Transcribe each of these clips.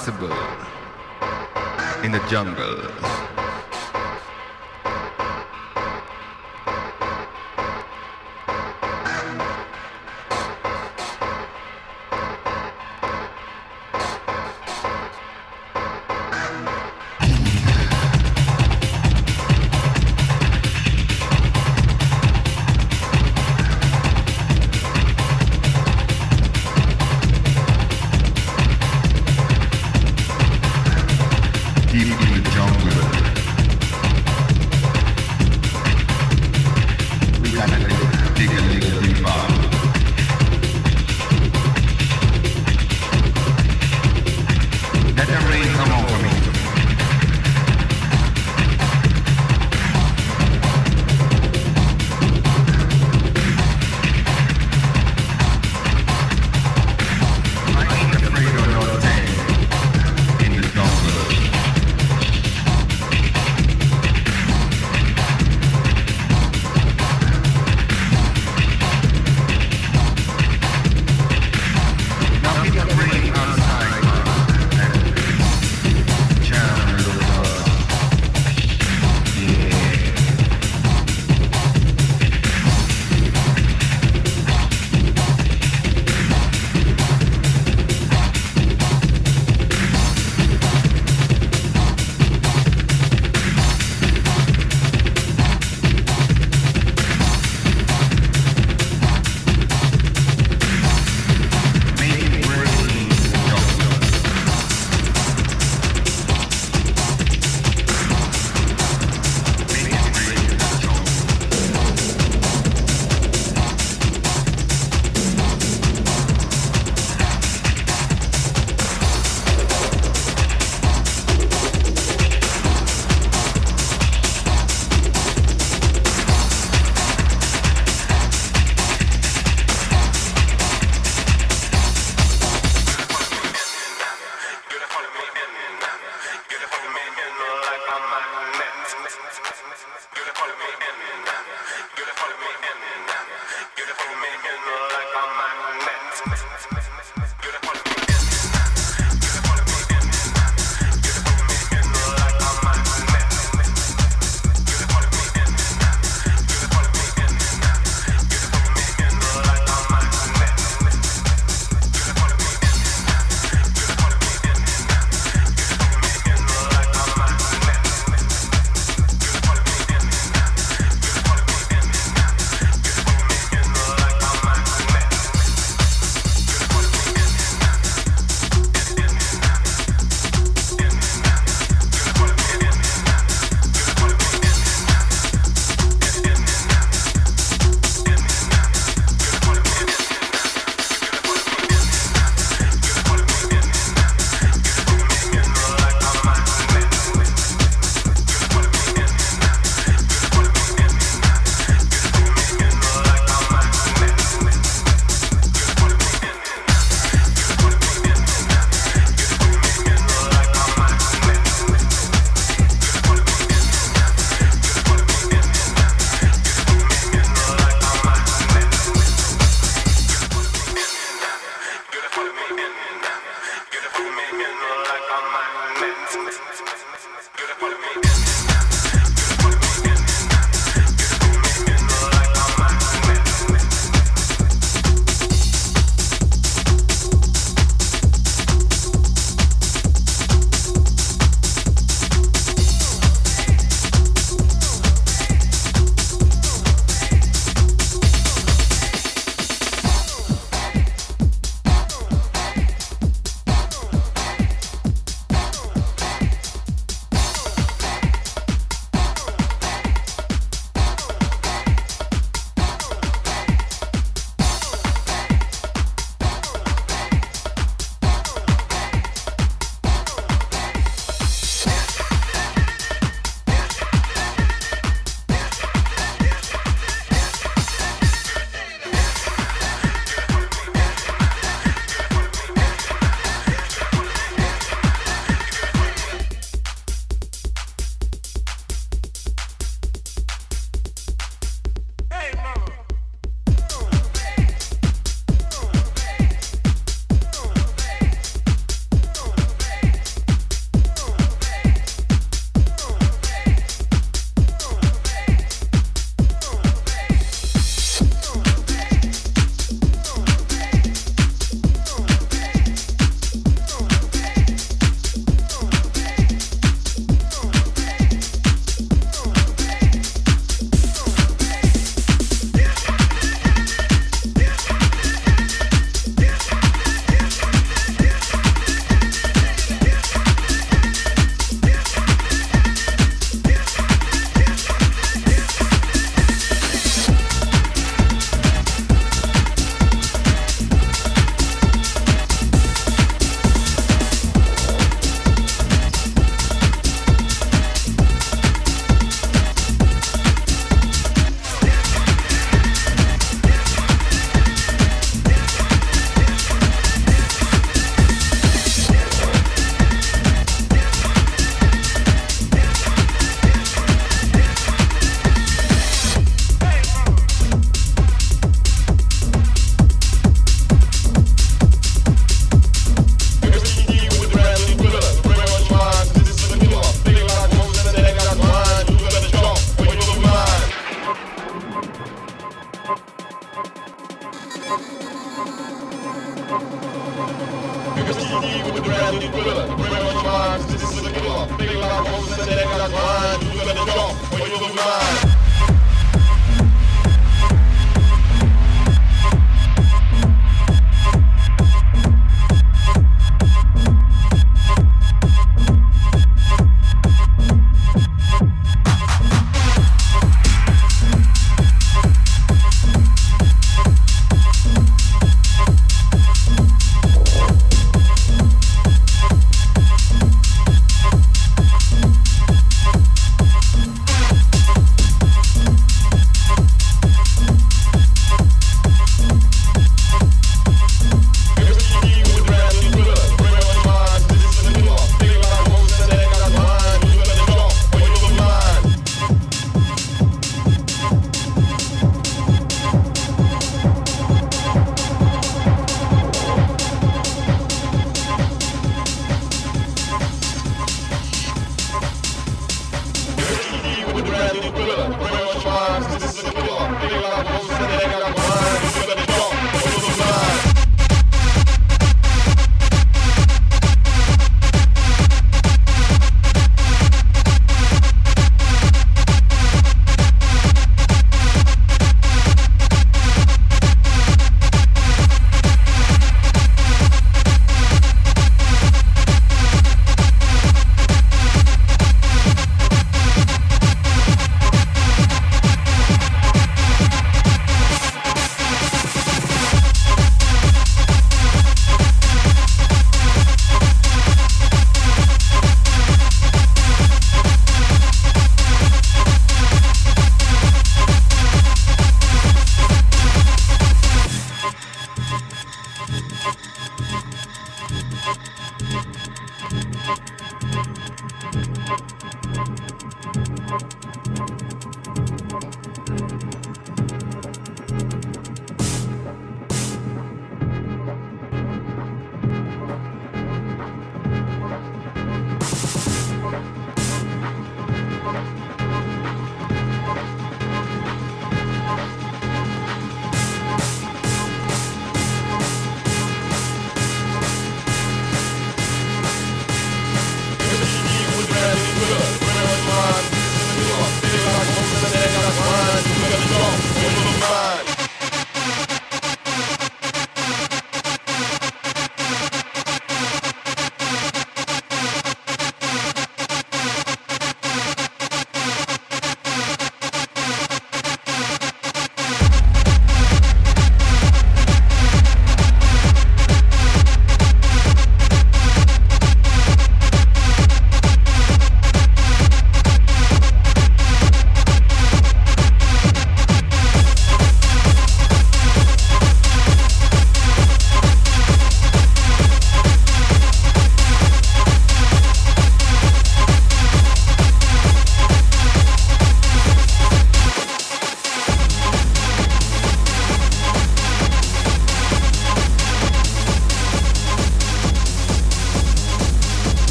possible in the jungle.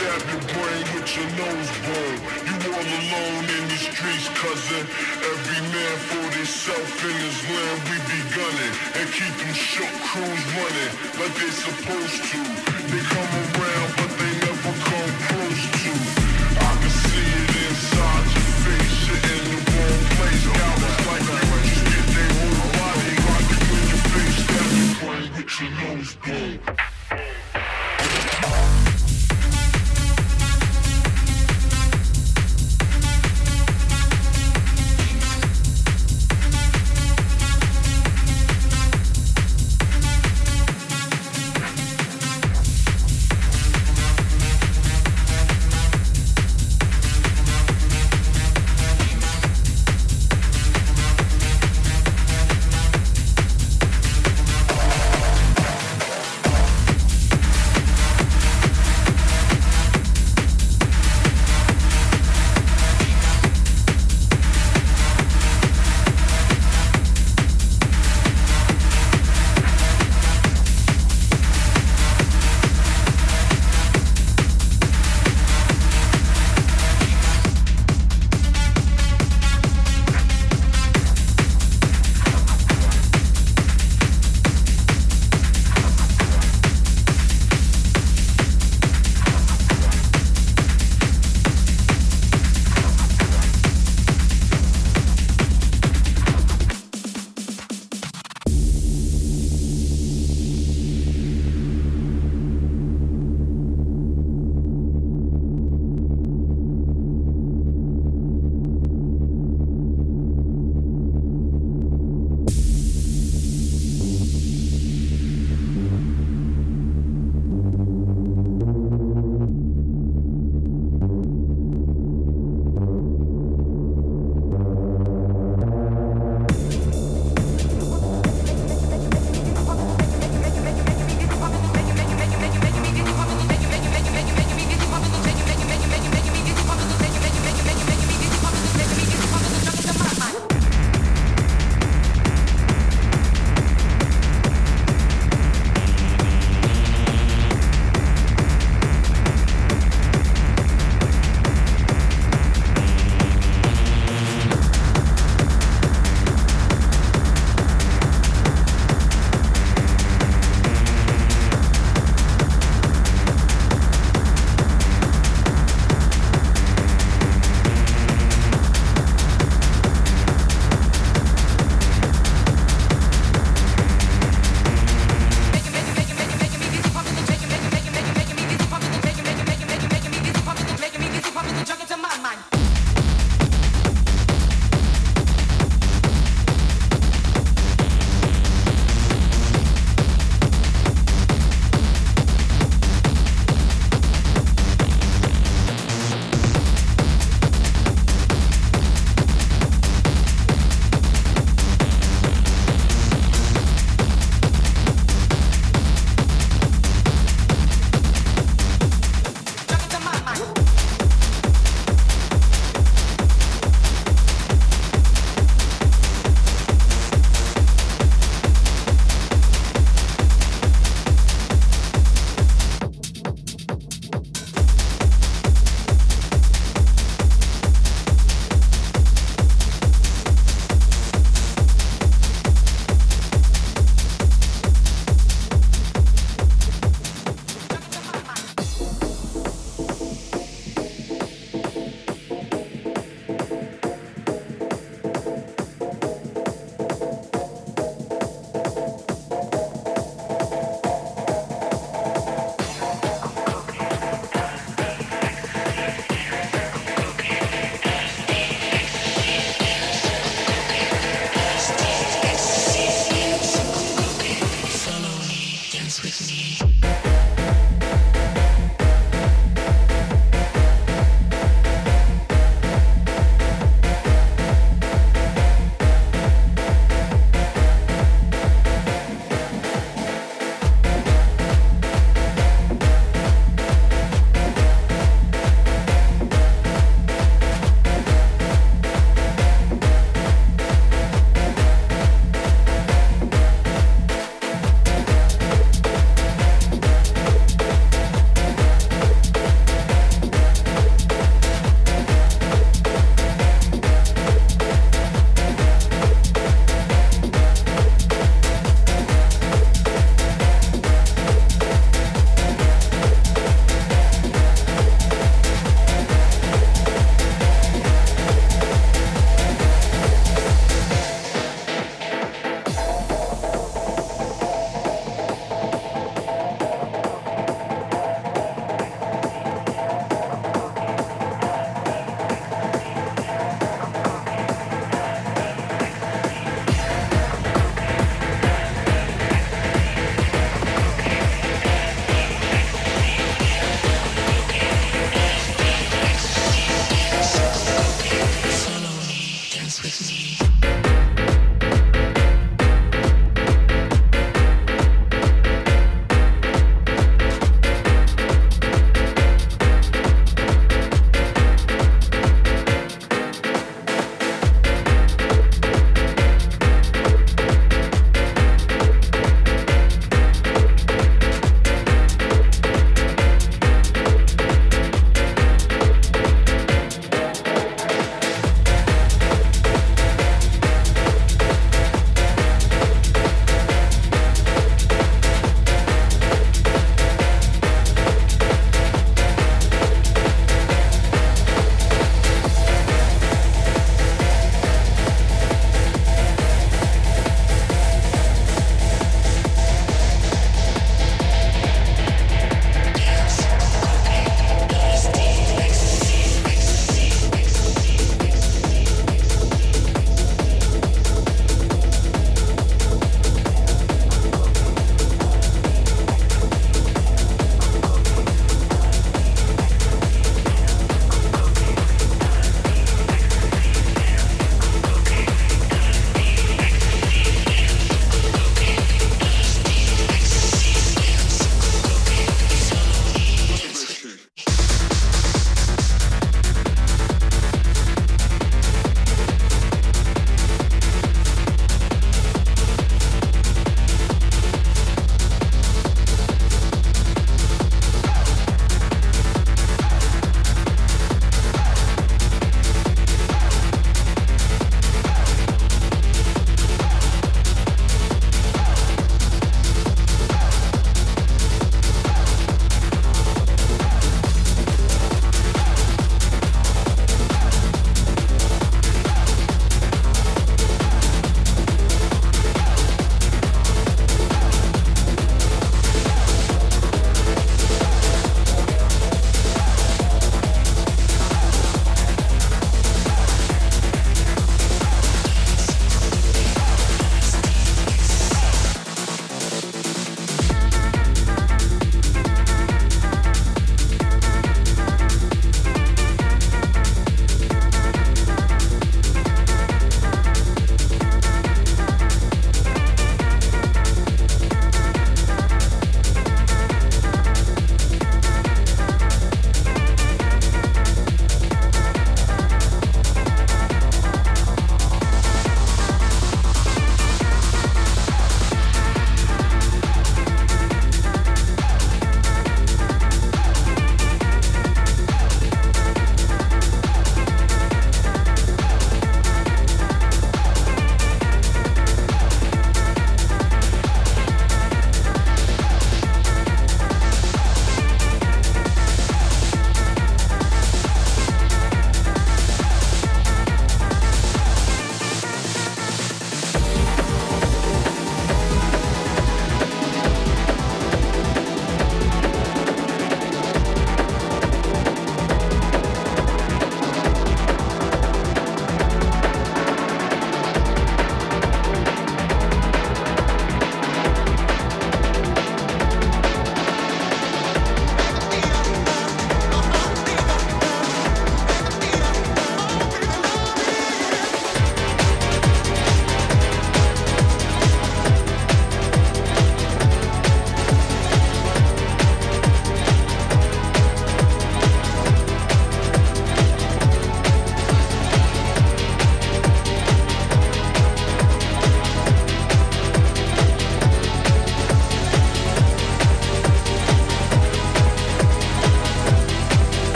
Your brain with nose blown. You all alone in the streets, cousin. Every man for himself in his land, we be gunning. And keep them shook crews running like they supposed to. They come around, but they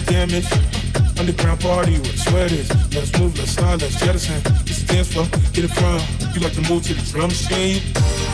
damage. Underground party with sweaters. Let's move, let's slide, let's jettison. This is dance floor, get it from. You like to move to the drum machine?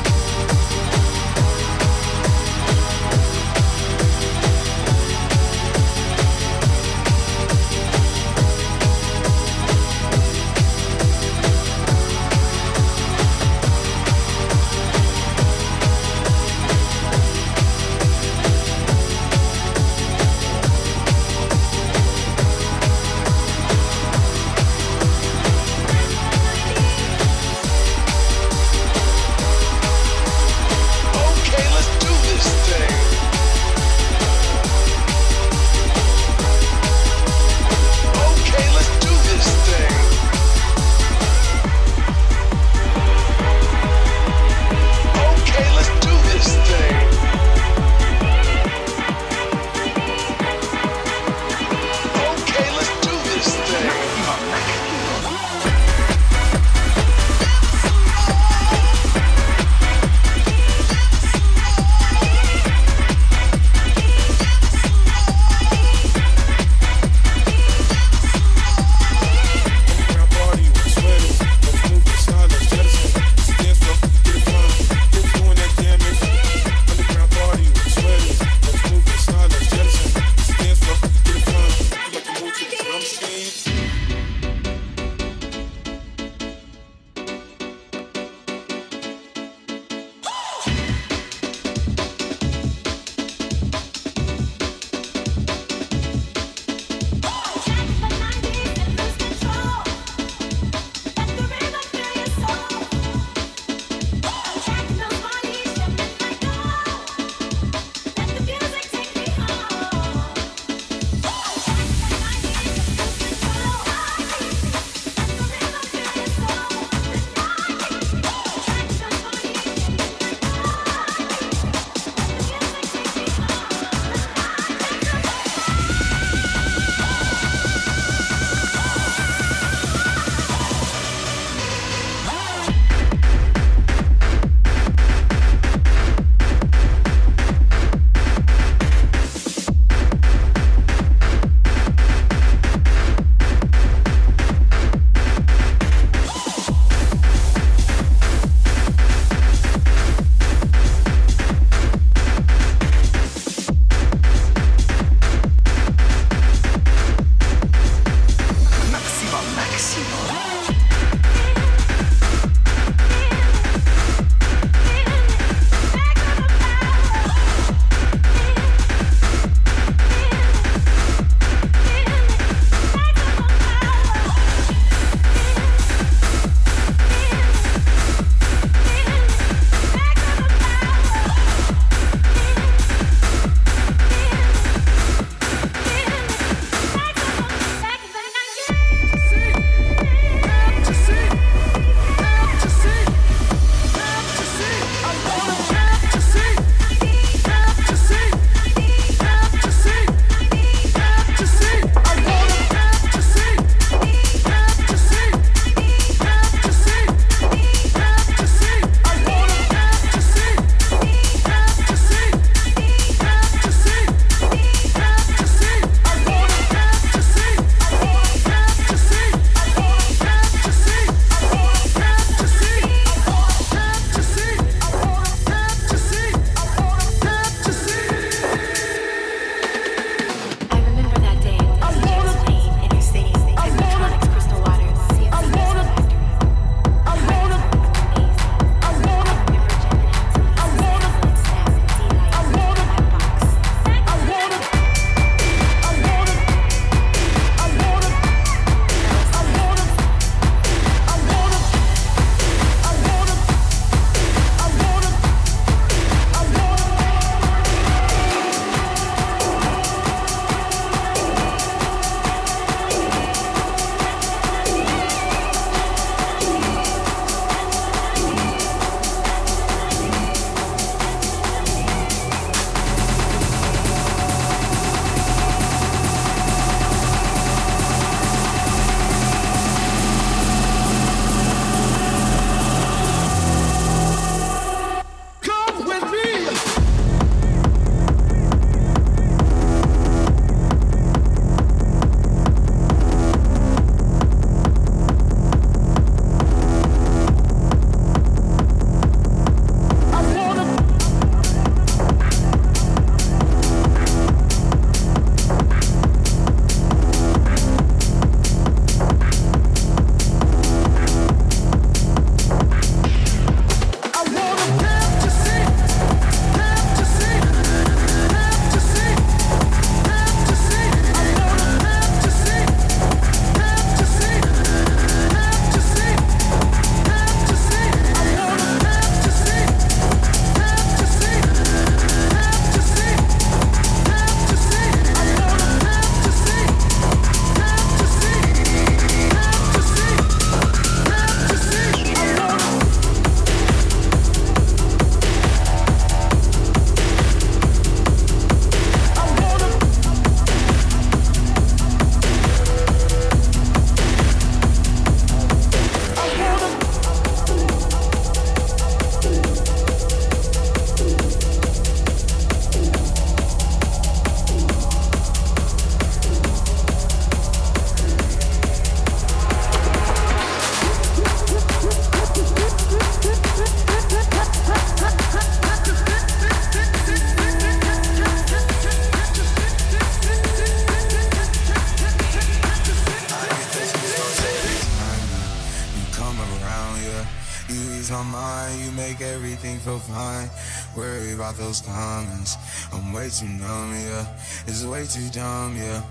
Way too dumb, yeah.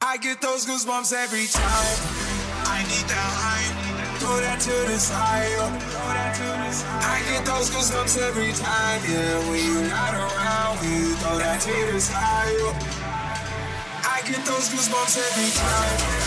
I get those goosebumps every time. I need that high. Throw that to the side. I get those goosebumps every time, yeah. When you're not around, you throw that to the side. I get those goosebumps every time.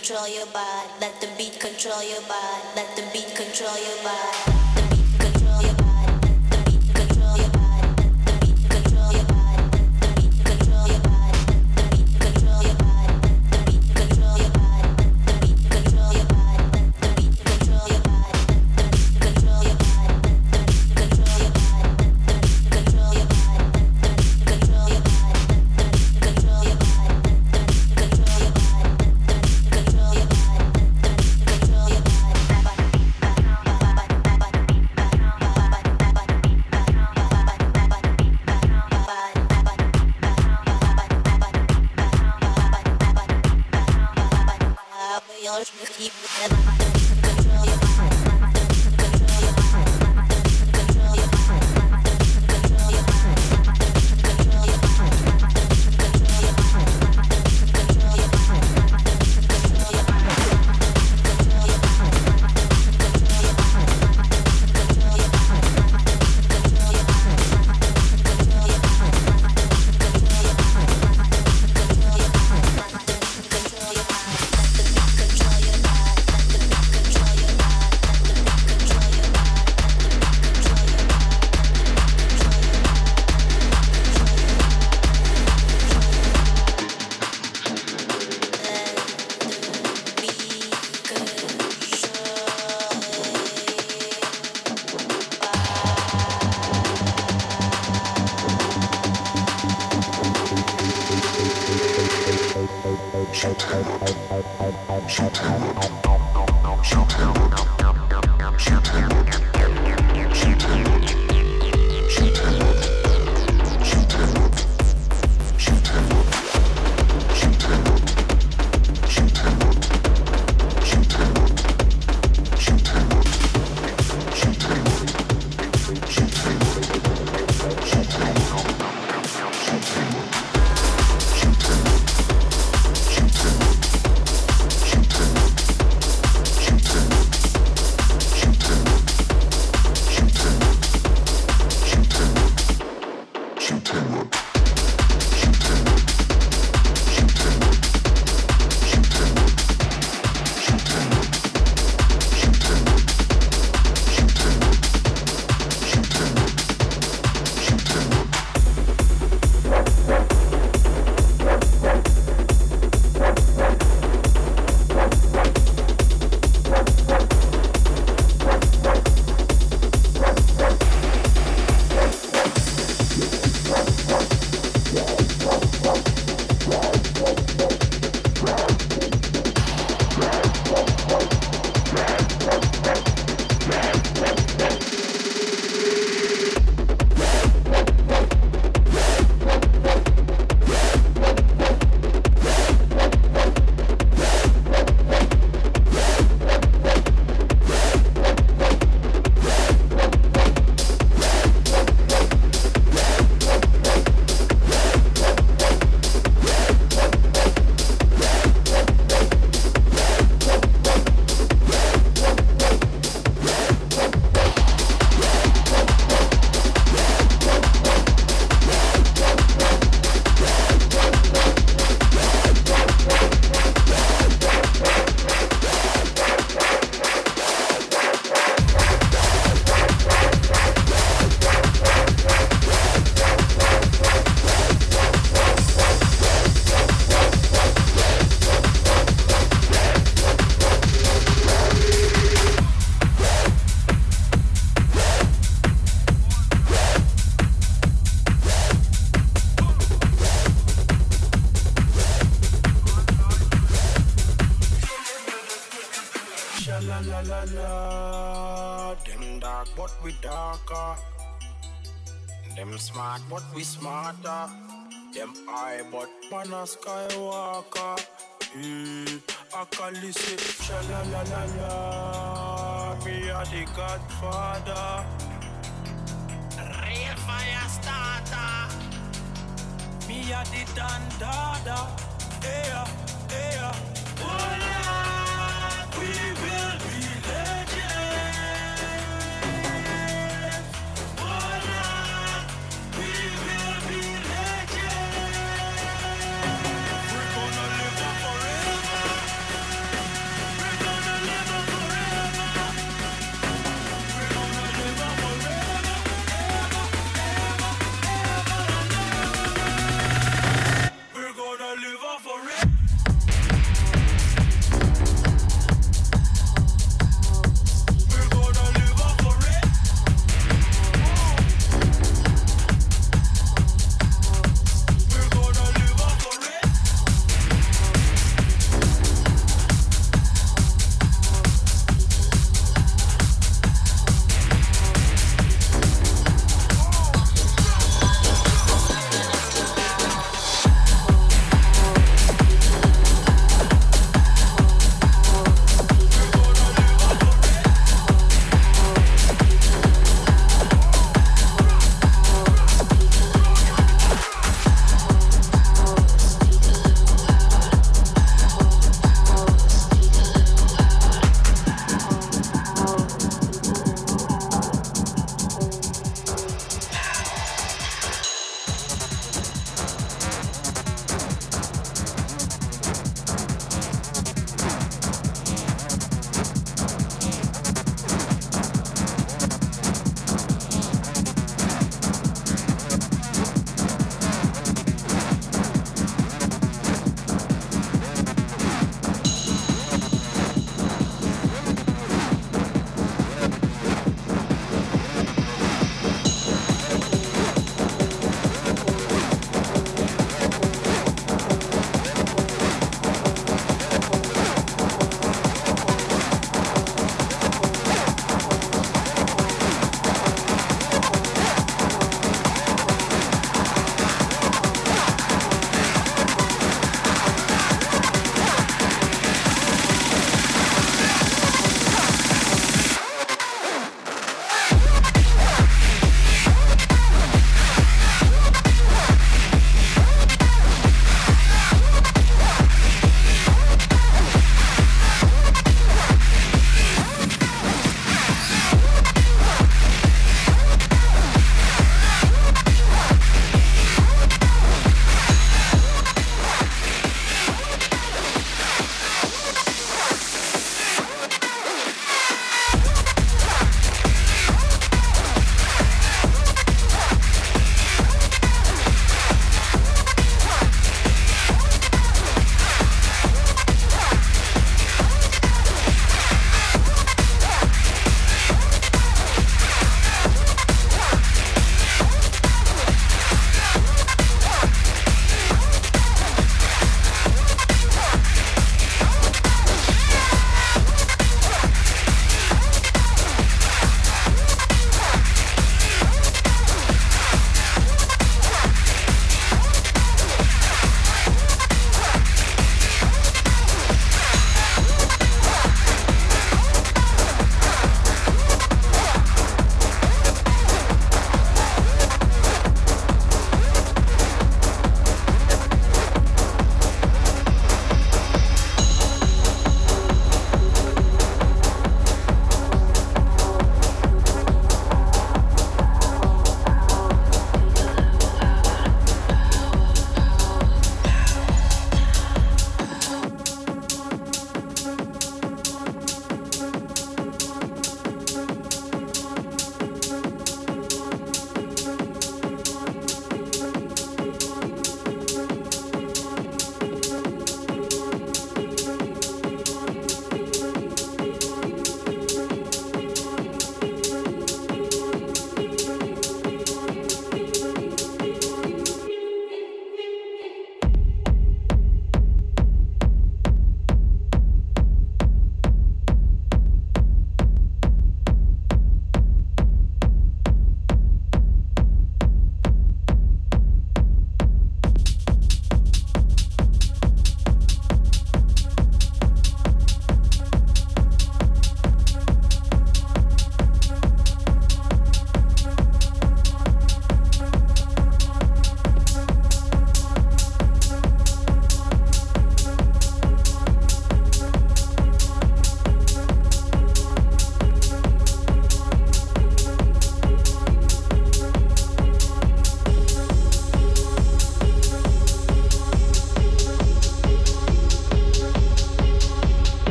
control your body. Let the beat control your body. Let the beat control your body.